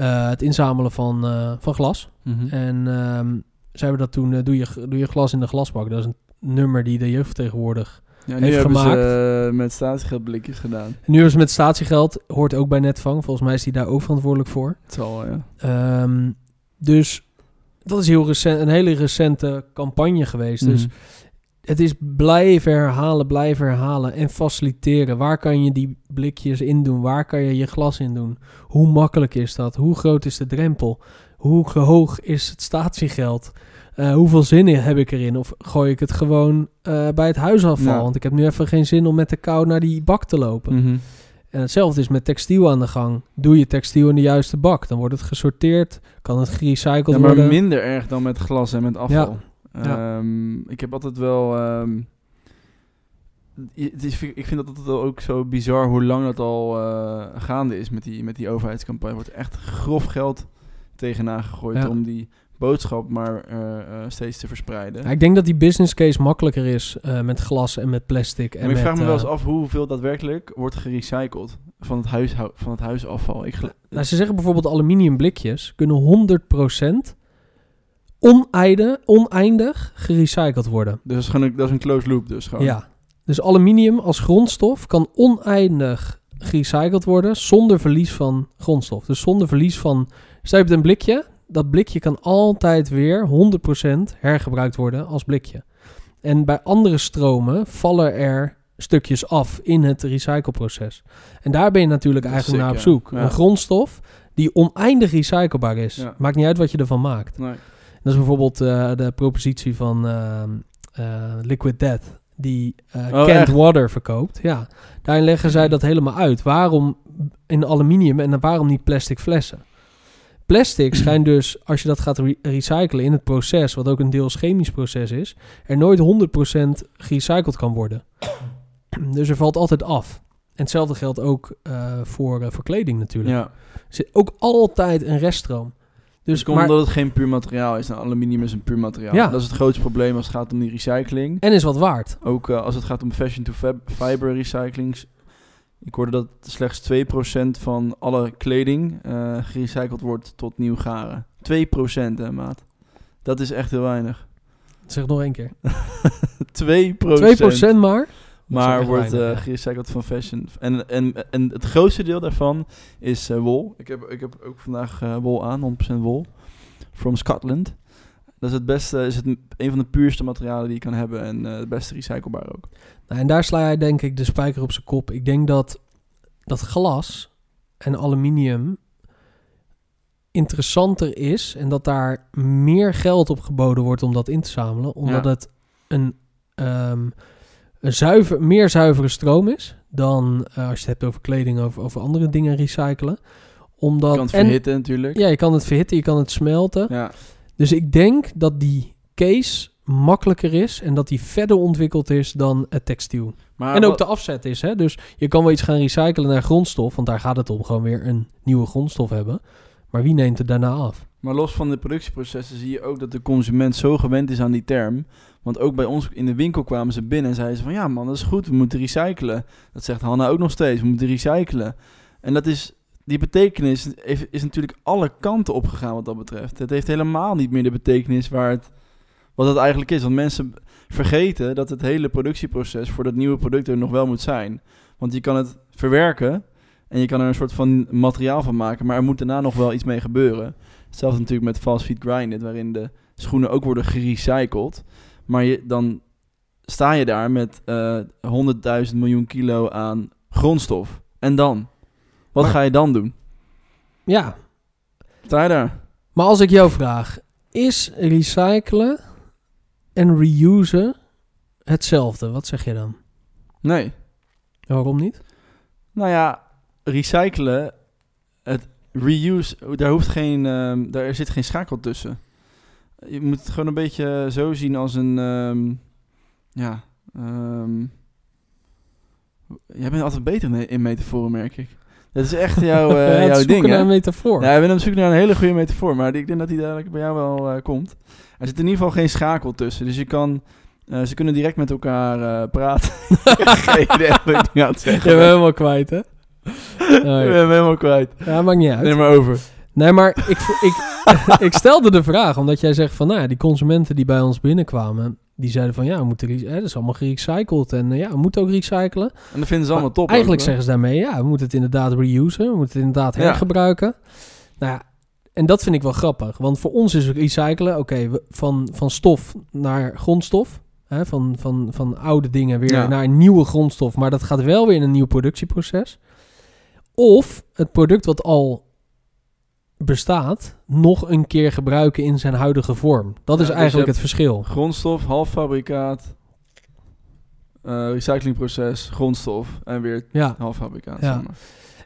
het inzamelen van, eh, van glas. Mhm. En ehm ze hebben dat toen, eh, doe, je, doe je glas in de glasbak. Dat is een nummer die de jeugd tegenwoordig Ja, nu heeft gemaakt. ze eh, met statiegeldblikjes gedaan. En nu is met statiegeld, hoort ook bij Netvang. Volgens mij is die daar ook verantwoordelijk voor. Het zal, ja. Ehm, dus dat is heel recent, een hele recente campagne geweest. Dus Mhm. Het is blijven herhalen, blijven herhalen en faciliteren. Waar kan je die blikjes in doen? Waar kan je je glas in doen? Hoe makkelijk is dat? Hoe groot is de drempel? Hoe hoog is het statiegeld? Eh, hoeveel zin heb ik erin? Of gooi ik het gewoon eh, bij het huisafval? Ja. Want ik heb nu even geen zin om met de kou naar die bak te lopen. Mhm. En hetzelfde is met textiel aan de gang. Doe je textiel in de juiste bak, dan wordt het gesorteerd, kan het gerecycled Ja, maar worden. minder erg dan met glas en met afval. Ja. Ehm, ik heb altijd wel... ehm, het is, ik vind dat wel ook zo bizar hoe lang dat al eh, gaande is met die, met die overheidscampagne. Er wordt echt grof geld tegenaan gegooid Ja. om die boodschap maar eh, eh, steeds te verspreiden. Ja, ik denk dat die business case makkelijker is met glas en met plastic. En maar ik met, vraag me wel eens af hoeveel daadwerkelijk wordt gerecycled van het, huishou- van het huisafval. Ik Nou, ze zeggen bijvoorbeeld aluminium blikjes kunnen 100% oneinde, oneindig gerecycled worden. dus dat is, gewoon een, dat is een closed loop dus gewoon. Ja. Dus aluminium als grondstof kan oneindig gerecycled worden zonder verlies van grondstof. Dus zonder verlies van... Stel je hebt een blikje, dat blikje kan altijd weer 100% hergebruikt worden als blikje. En bij andere stromen vallen er stukjes af in het recycleproces. En daar ben je natuurlijk eigenlijk naar op zoek. Ja. Een grondstof die oneindig recyclebaar is. Ja. Maakt niet uit wat je ervan maakt. Nee. Dat is bijvoorbeeld eh, de propositie van ehm, eh, Liquid Death, die eh Oh, canned echt? water verkoopt. Ja, daarin leggen zij dat helemaal uit. Waarom in aluminium en waarom niet plastic flessen? Plastic (clears throat) schijnt dus, als je dat gaat re- recyclen in het proces, wat ook een deels chemisch proces is, er nooit 100% gerecycled kan worden. (clears throat) Dus er valt altijd af. En hetzelfde geldt ook voor, eh, voor kleding natuurlijk. Ja. Er zit ook altijd een reststroom. Dus Dus, komt maar, omdat het geen puur materiaal is. Nou, aluminium is een puur materiaal. Ja. Dat is het grootste probleem als het gaat om die recycling. en is wat waard. Ook eh, als het gaat om fashion to fab- fiber recyclings. Ik hoorde dat slechts 2% van alle kleding eh, gerecycled wordt tot nieuw garen. 2% hè, maat. Dat is echt heel weinig. Zeg nog één keer. (laughs) (laughs) 2 2% maar. Maar wordt ja. gerecycled van fashion. En, en, en het grootste deel daarvan is eh, wol. Ik heb, ik heb ook vandaag eh, wol aan, 100% wol. From Scotland. Dat is het beste, is het een van de puurste materialen die je kan hebben. En het beste recyclebaar ook. Nou, en daar sla jij denk ik de spijker op zijn kop. Ik denk dat dat glas en aluminium interessanter is en dat daar meer geld op geboden wordt om dat in te zamelen, omdat Ja. het een, ehm, een zuiver, meer zuivere stroom is dan eh, als je het hebt over kleding, over, over andere dingen recyclen. Omdat, Je kan het en- verhitten natuurlijk. ja, je kan het verhitten, je kan het smelten. Ja. Dus ik denk dat die case makkelijker is en dat die verder ontwikkeld is dan het textiel. Maar en ook de afzet is, hè? Dus je kan wel iets gaan recyclen naar grondstof, want daar gaat het om, gewoon weer een nieuwe grondstof hebben. Maar wie neemt het daarna af? Maar los van de productieprocessen zie je ook dat de consument zo gewend is aan die term. Want ook bij ons in de winkel kwamen ze binnen en zeiden ze van... Ja man, dat is goed, we moeten recyclen. Dat zegt Hanna ook nog steeds, we moeten recyclen. En dat is, die betekenis is, natuurlijk alle kanten opgegaan wat dat betreft. Het heeft helemaal niet meer de betekenis waar het, wat het eigenlijk is. Want mensen vergeten dat het hele productieproces voor dat nieuwe product er nog wel moet zijn. Want je kan het verwerken en je kan er een soort van materiaal van maken, maar er moet daarna nog wel iets mee gebeuren. Hetzelfde natuurlijk met fast feed grinded, waarin de schoenen ook worden gerecycled. Maar je, dan sta je daar met eh 100.000 miljoen kilo aan grondstof. En dan? Wat Maar- ga je dan doen? Ja, Sta je daar? maar als ik jou vraag, is recyclen en reusen hetzelfde? Wat zeg je dan? Nee. Waarom niet? Nou ja, recyclen, het reuse, daar hoeft geen, ehm, daar zit geen schakel tussen. Je moet het gewoon een beetje zo zien als een, ehm, ja, ehm, jij bent altijd beter in- metaforen, merk ik. Dat is echt jouw, (laughs) eh, Ja, jouw ding, naar een metafoor. Ja, ik ben op zoek naar een hele goede metafoor, maar ik denk dat die dadelijk bij jou wel eh, komt. Er zit in ieder geval geen schakel tussen, dus je kan, eh, ze kunnen direct met elkaar praten. (laughs) geen idee wat ik nu aan het Je zeggen bent ben. helemaal kwijt, hè? Ik ben hem helemaal kwijt. ja, maakt niet uit. Neem maar over. Nee, maar ik, ik, (laughs) ik stelde de vraag omdat jij zegt van, nou ja, die consumenten die bij ons binnenkwamen, die zeiden van, ja, we moeten, hè, dat is allemaal gerecycled en eh, ja, we moeten ook recyclen. En dat vinden ze allemaal Maar top. Eigenlijk ook, zeggen ze daarmee, ja, we moeten het inderdaad reusen, we moeten het inderdaad Ja. hergebruiken. Nou ja, en dat vind ik wel grappig, want voor ons is recyclen, oké, van, van stof naar grondstof, hè, van, van, van oude dingen weer Ja. naar een nieuwe grondstof, maar dat gaat wel weer in een nieuw productieproces. Of het product wat al bestaat, nog een keer gebruiken in zijn huidige vorm. Dat Ja, is dus eigenlijk het verschil. Grondstof, halffabrikaat, eh recyclingproces, grondstof en weer Ja. halffabrikaat. Ja.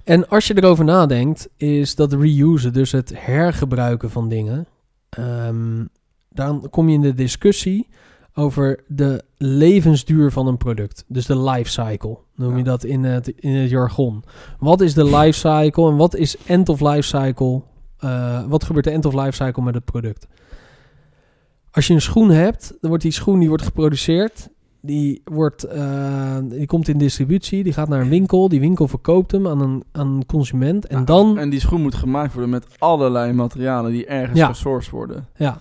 En als je erover nadenkt, is dat reusen, dus het hergebruiken van dingen, ehm, dan kom je in de discussie over de levensduur van een product. Dus de life cycle, noem je dat in het, in het jargon. Wat is de life cycle en wat is end of life cycle? Eh, wat gebeurt de end of life cycle met het product? Als je een schoen hebt, dan wordt die schoen die wordt geproduceerd. Die, wordt, eh, die komt in distributie, die gaat naar een winkel. Die winkel verkoopt hem aan een, aan een consument. En Ja, dan, En die schoen moet gemaakt worden met allerlei materialen die ergens Ja. gesourced worden. ja,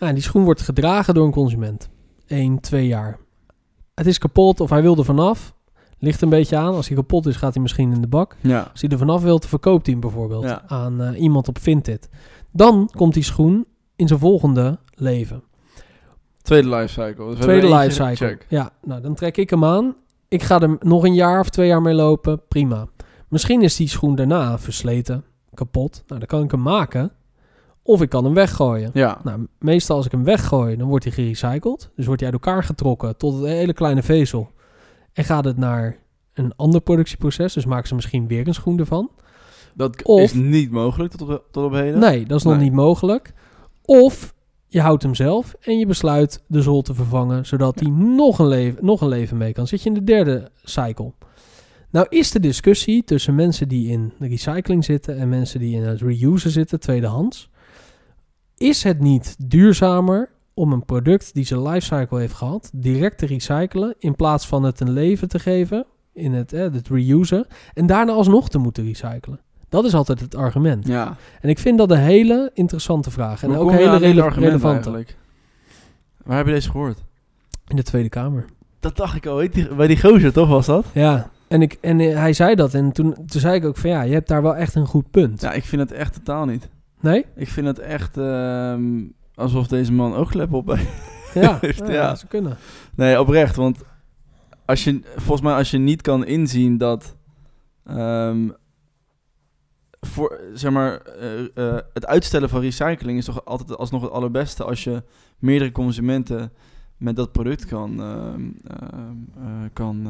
ja, die schoen wordt gedragen door een consument. 1, 2 jaar. Het is kapot of hij wil er vanaf. Ligt een beetje aan. Als hij kapot is, gaat hij misschien in de bak. Ja. Als hij er vanaf wil, verkoopt hij hem bijvoorbeeld Ja. aan eh, iemand op Vinted. Dan komt die schoen in zijn volgende leven. Tweede lifecycle. Dus we Tweede hebben life eentje- cycle. Check. Ja, nou dan trek ik hem aan. Ik ga er nog een jaar of twee jaar mee lopen. Prima. Misschien is die schoen daarna versleten, kapot. Nou, dan kan ik hem maken. Of ik kan hem weggooien. Ja. Nou, meestal als ik hem weggooi, dan wordt hij gerecycled. Dus wordt hij uit elkaar getrokken tot een hele kleine vezel. En gaat het naar een ander productieproces. Dus maken ze misschien weer een schoen ervan. Dat Of- is niet mogelijk tot op, tot op heden. Nee, dat is nog Nee. niet mogelijk. Of je houdt hem zelf en je besluit de zool te vervangen, zodat hij nog een, leven, nog een leven mee kan. Zit je in de derde cycle. Nou is de discussie tussen mensen die in de recycling zitten en mensen die in het reusen zitten, tweedehands. Is het niet duurzamer om een product die zijn lifecycle heeft gehad, direct te recyclen, in plaats van het een leven te geven, in het, eh, het reusen, en daarna alsnog te moeten recyclen? Dat is altijd het argument. Ja. En ik vind dat een hele interessante vraag. En Hoe ook je hele rele- relevante. eigenlijk? Waar heb je deze gehoord? In de Tweede Kamer. Dat dacht ik al. Bij die gozer, toch was dat? Ja, en, ik, en hij zei dat. En toen, toen zei ik ook van ja, je hebt daar wel echt een goed punt. Ja, ik vind het echt totaal niet. Nee? Ik vind het echt ehm, alsof deze man oogkleppen op heeft. (laughs) Ja, Heeft, ja, ja. dat zou kunnen. Nee, oprecht. Want als je, volgens mij als je niet kan inzien dat... ehm, voor, zeg maar, eh, eh, het uitstellen van recycling is toch altijd alsnog het allerbeste als je meerdere consumenten met dat product kan, ehm, ehm, eh, kan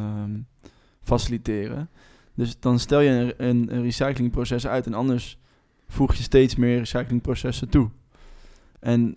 faciliteren. Dus dan stel je een, een recyclingproces uit en anders voeg je steeds meer recyclingprocessen toe. En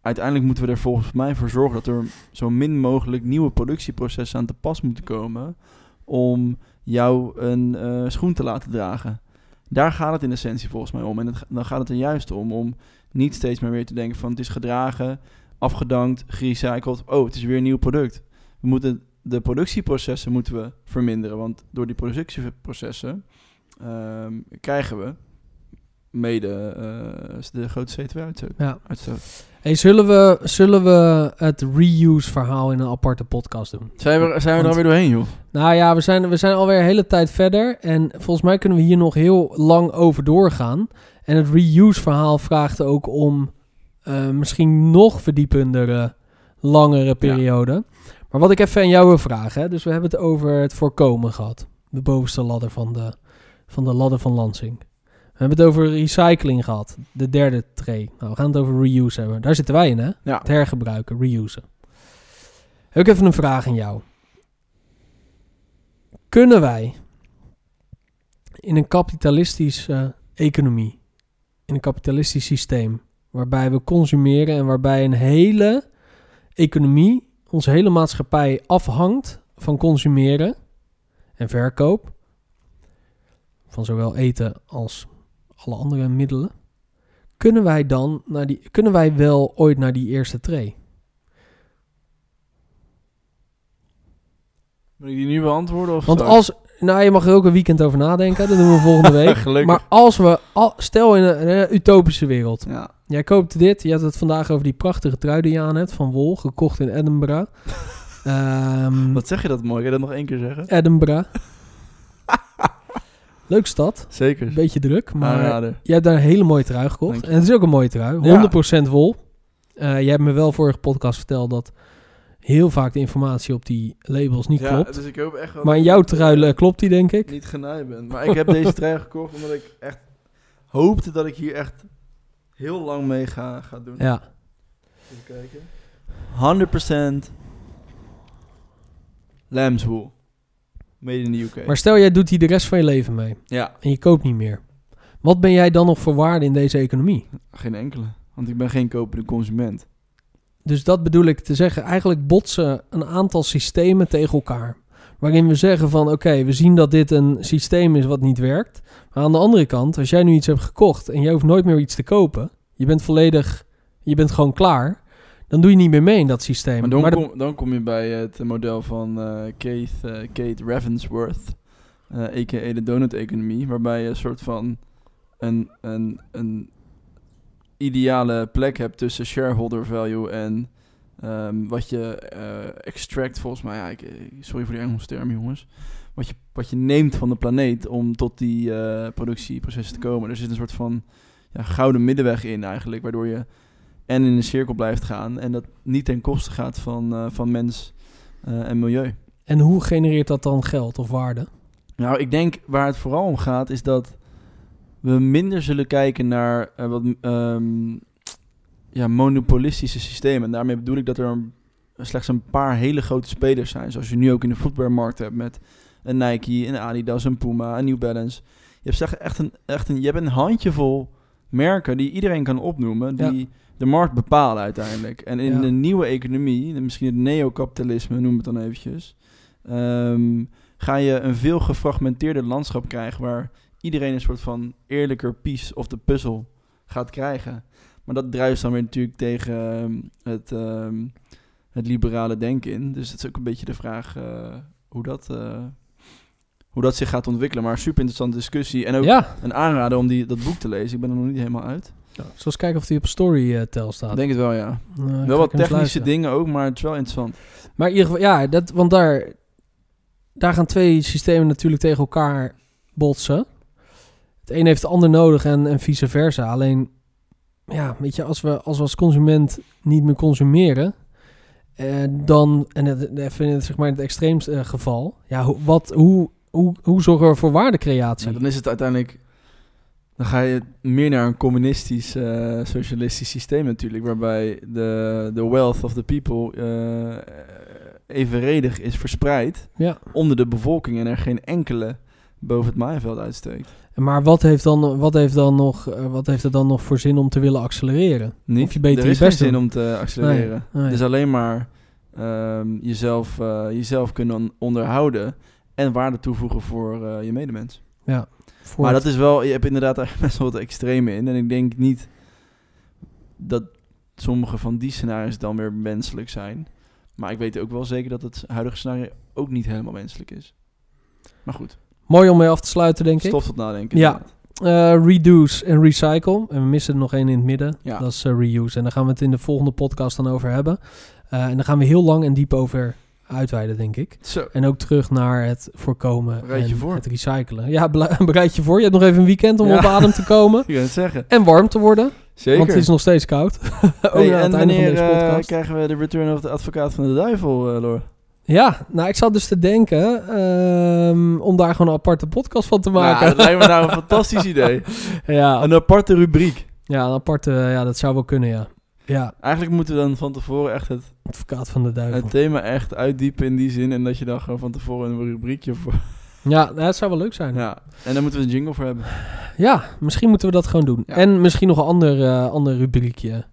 uiteindelijk moeten we er volgens mij voor zorgen dat er zo min mogelijk nieuwe productieprocessen aan te pas moeten komen om jou een eh, schoen te laten dragen. Daar gaat het in essentie volgens mij om. En dan gaat het er juist om om niet steeds maar weer te denken van het is gedragen, afgedankt, gerecycled. Oh, het is weer een nieuw product. We moeten de productieprocessen moeten we verminderen, want door die productieprocessen ehm, krijgen we mede eh, de grote CO2-uitstoot. Ja. Uitstoot. Hey, zullen, we, zullen we het reuse verhaal in een aparte podcast doen? Zijn we, zijn we er alweer doorheen, joh? Nou ja, we zijn, we zijn alweer een hele tijd verder. En volgens mij kunnen we hier nog heel lang over doorgaan. En het reuse verhaal vraagt ook om eh, misschien nog verdiependere, langere periode. Maar wat ik even aan jou wil vragen. Hè, dus we hebben het over het voorkomen gehad. De bovenste ladder van de, van de ladder van Lansing. We hebben het over recycling gehad. De derde tray. Nou, we gaan het over reuse hebben. Daar zitten wij in, hè? Ja. Het hergebruiken, reusen. Heb ik even een vraag aan jou. Kunnen wij in een kapitalistische economie, in een kapitalistisch systeem, waarbij we consumeren en waarbij een hele economie, onze hele maatschappij afhangt van consumeren en verkoop, van zowel eten als alle andere middelen, kunnen wij dan naar die, kunnen wij wel ooit naar die eerste tray? Moet ik die nu beantwoorden? Of Want als, nou je mag er ook een weekend over nadenken, dat doen we volgende (laughs) week. Gelukkig. maar als we, al, stel in een, utopische wereld, Ja. jij koopt dit, je hebt het vandaag over die prachtige trui die je aan hebt van Wol, gekocht in Edinburgh. (laughs) Ehm Wat zeg je dat mooi? Kan je dat nog één keer zeggen? Edinburgh. Leuk stad, Zeker. beetje druk, maar Aanrader. je hebt daar een hele mooie trui gekocht. En het is ook een mooie trui, 100% wol. Jij hebt me wel vorige podcast verteld dat heel vaak de informatie op die labels niet ja, klopt. dus ik hoop echt wel Maar in jouw trui eh, klopt die, denk ik. niet genaaid ben. Maar ik heb deze trui gekocht omdat ik echt hoopte dat ik hier echt heel lang mee ga, ga doen. Ja. Even kijken. 100% lambswool. Made in the UK. Maar stel jij doet hier de rest van je leven mee ja, en je koopt niet meer. Wat ben jij dan nog voor waarde in deze economie? geen enkele. Want ik ben geen kopende consument. Dus dat bedoel ik te zeggen. Eigenlijk botsen een aantal systemen tegen elkaar. Waarin we zeggen van oké, we zien dat dit een systeem is wat niet werkt. Maar aan de andere kant, als jij nu iets hebt gekocht en jij hoeft nooit meer iets te kopen. Je bent volledig, je bent gewoon klaar. Dan doe je niet meer mee in dat systeem. Maar dan, Maar kom, dan kom je bij het model van eh, Kate, eh, Kate Ravensworth, eh a.k.a. de donut-economie, waarbij je een soort van een, een, een ideale plek hebt tussen shareholder value en ehm, wat je extract, volgens mij, ja, ik, sorry voor die Engelse term jongens, wat je, wat je neemt van de planeet om tot die productieprocessen te komen. Er zit een soort van ja, gouden middenweg in eigenlijk, waardoor je en in een cirkel blijft gaan en dat niet ten koste gaat van, eh, van mens eh, en milieu. En hoe genereert dat dan geld of waarde? Nou, ik denk waar het vooral om gaat is dat we minder zullen kijken naar eh, wat ehm, ja, monopolistische systemen. En daarmee bedoel ik dat er een- slechts een paar hele grote spelers zijn. Zoals je nu ook in de voetbalmarkt hebt met een Nike, een Adidas, een Puma, een New Balance. Je hebt echt een, echt een, je hebt een handjevol merken die iedereen kan opnoemen, die de markt bepalen uiteindelijk. En in Ja. de nieuwe economie, misschien het neocapitalisme, noem het dan eventjes, ehm, ga je een veel gefragmenteerder landschap krijgen waar iedereen een soort van eerlijker piece of de puzzel gaat krijgen. Maar dat druist dan weer natuurlijk tegen ehm, het, ehm, het liberale denken in. Dus het is ook een beetje de vraag eh, hoe, dat, eh, hoe dat zich gaat ontwikkelen. Maar super interessante discussie. En ook Ja, een aanrader om die, dat boek te lezen. Ik ben er nog niet helemaal uit. Nou, eens kijken of die op Storytel staat. Ik denk het wel, ja. Nou, ga wel wat technische dingen ook, maar het is wel interessant. Maar in ieder geval, ja, dat, want daar, daar gaan twee systemen natuurlijk tegen elkaar botsen. Het een heeft het ander nodig en, en vice versa. Alleen, ja, weet je, als we als, we als consument niet meer consumeren, eh, dan, en het, even in het, zeg maar in het extreemste eh, geval, ja, hoe, wat, hoe, hoe, hoe zorgen we voor waardecreatie? Ja, dan is het uiteindelijk... Dan ga je meer naar een communistisch, eh, socialistisch systeem natuurlijk. Waarbij de, de wealth of the people eh, evenredig is verspreid Ja. onder de bevolking. En er geen enkele boven het maaiveld uitsteekt. Maar wat heeft, dan, wat, heeft dan nog, eh, wat heeft er dan nog voor zin om te willen accelereren? Niet, Of je beter er je is geen best zin doen. om te accelereren. Nee, nee. Dus alleen maar ehm, jezelf, jezelf kunnen onderhouden en waarde toevoegen voor je medemens. Voor maar het- dat is wel, je hebt inderdaad daar (laughs) best wel wat extreme in. En ik denk niet dat sommige van die scenario's dan weer menselijk zijn. Maar ik weet ook wel zeker dat het huidige scenario ook niet helemaal menselijk is. Maar goed, Mooi om mee af te sluiten, denk ik. stof tot nadenken. Ja. Eh, reduce en recycle. En we missen er nog één in het midden. Ja. Dat is eh, reuse. En daar gaan we het in de volgende podcast dan over hebben. Eh, en daar gaan we heel lang en diep over uitweiden, denk ik. Zo, En ook terug naar het voorkomen Bereid je en voor. het recyclen. Ja, (laughs) bereid je voor. Je hebt nog even een weekend om Ja. op adem te komen. (laughs) kan het zeggen. En warm te worden. Zeker. Want het is nog steeds koud. (laughs) ook Hey, aan en het einde van wanneer deze eh, krijgen we de Return of the Advocaat van de Duivel, eh Lor? Ja, nou ik zat dus te denken ehm, om daar gewoon een aparte podcast van te maken. Ja, dat lijkt me nou een fantastisch idee. ja, Een aparte rubriek. ja, een aparte, ja, dat zou wel kunnen, ja. Ja, Eigenlijk moeten we dan van tevoren echt het, advocaat van de duivel. het thema echt uitdiepen in die zin. En dat je dan gewoon van tevoren een rubriekje voor... Ja, dat zou wel leuk zijn. Ja. Ja, en daar moeten we een jingle voor hebben. misschien moeten we dat gewoon doen. Ja. En misschien nog een ander, eh, ander rubriekje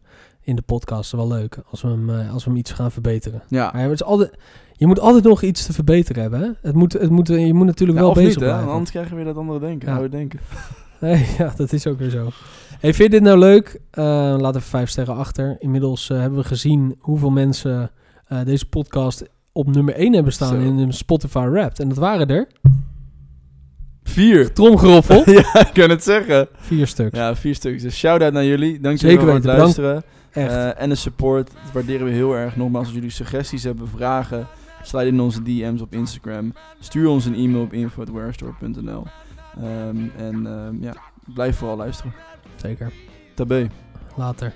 in de podcast. Wel leuk, als we hem, eh, als we hem iets gaan verbeteren. Ja, Maar het is altijd, je moet altijd nog iets te verbeteren hebben. Hè? Het moet, het moet, je moet natuurlijk Ja, wel bezig niet, hè? blijven. Anders krijgen we weer dat andere denken. Ja. oude denken. (laughs) Nee, ja, dat is ook weer zo. Hey, vind je dit nou leuk? Eh, laat even vijf sterren achter. Inmiddels eh, hebben we gezien hoeveel mensen eh, deze podcast op nummer 1 hebben staan Zo. in de Spotify Wrapped. En dat waren er, Vier. tromgeroffel, (laughs) ja, ik kan het zeggen. vier stuks. Ja, vier stukjes. Dus shout-out naar jullie. Dank jullie wel voor het luisteren. Echt. En de support. Dat waarderen we heel erg. Nogmaals, als jullie suggesties hebben, vragen, sluit in onze DM's op Instagram. Stuur ons een e-mail op info.warestore.nl Ehm En ehm, ja, blijf vooral luisteren. Zeker. Tabé. Later.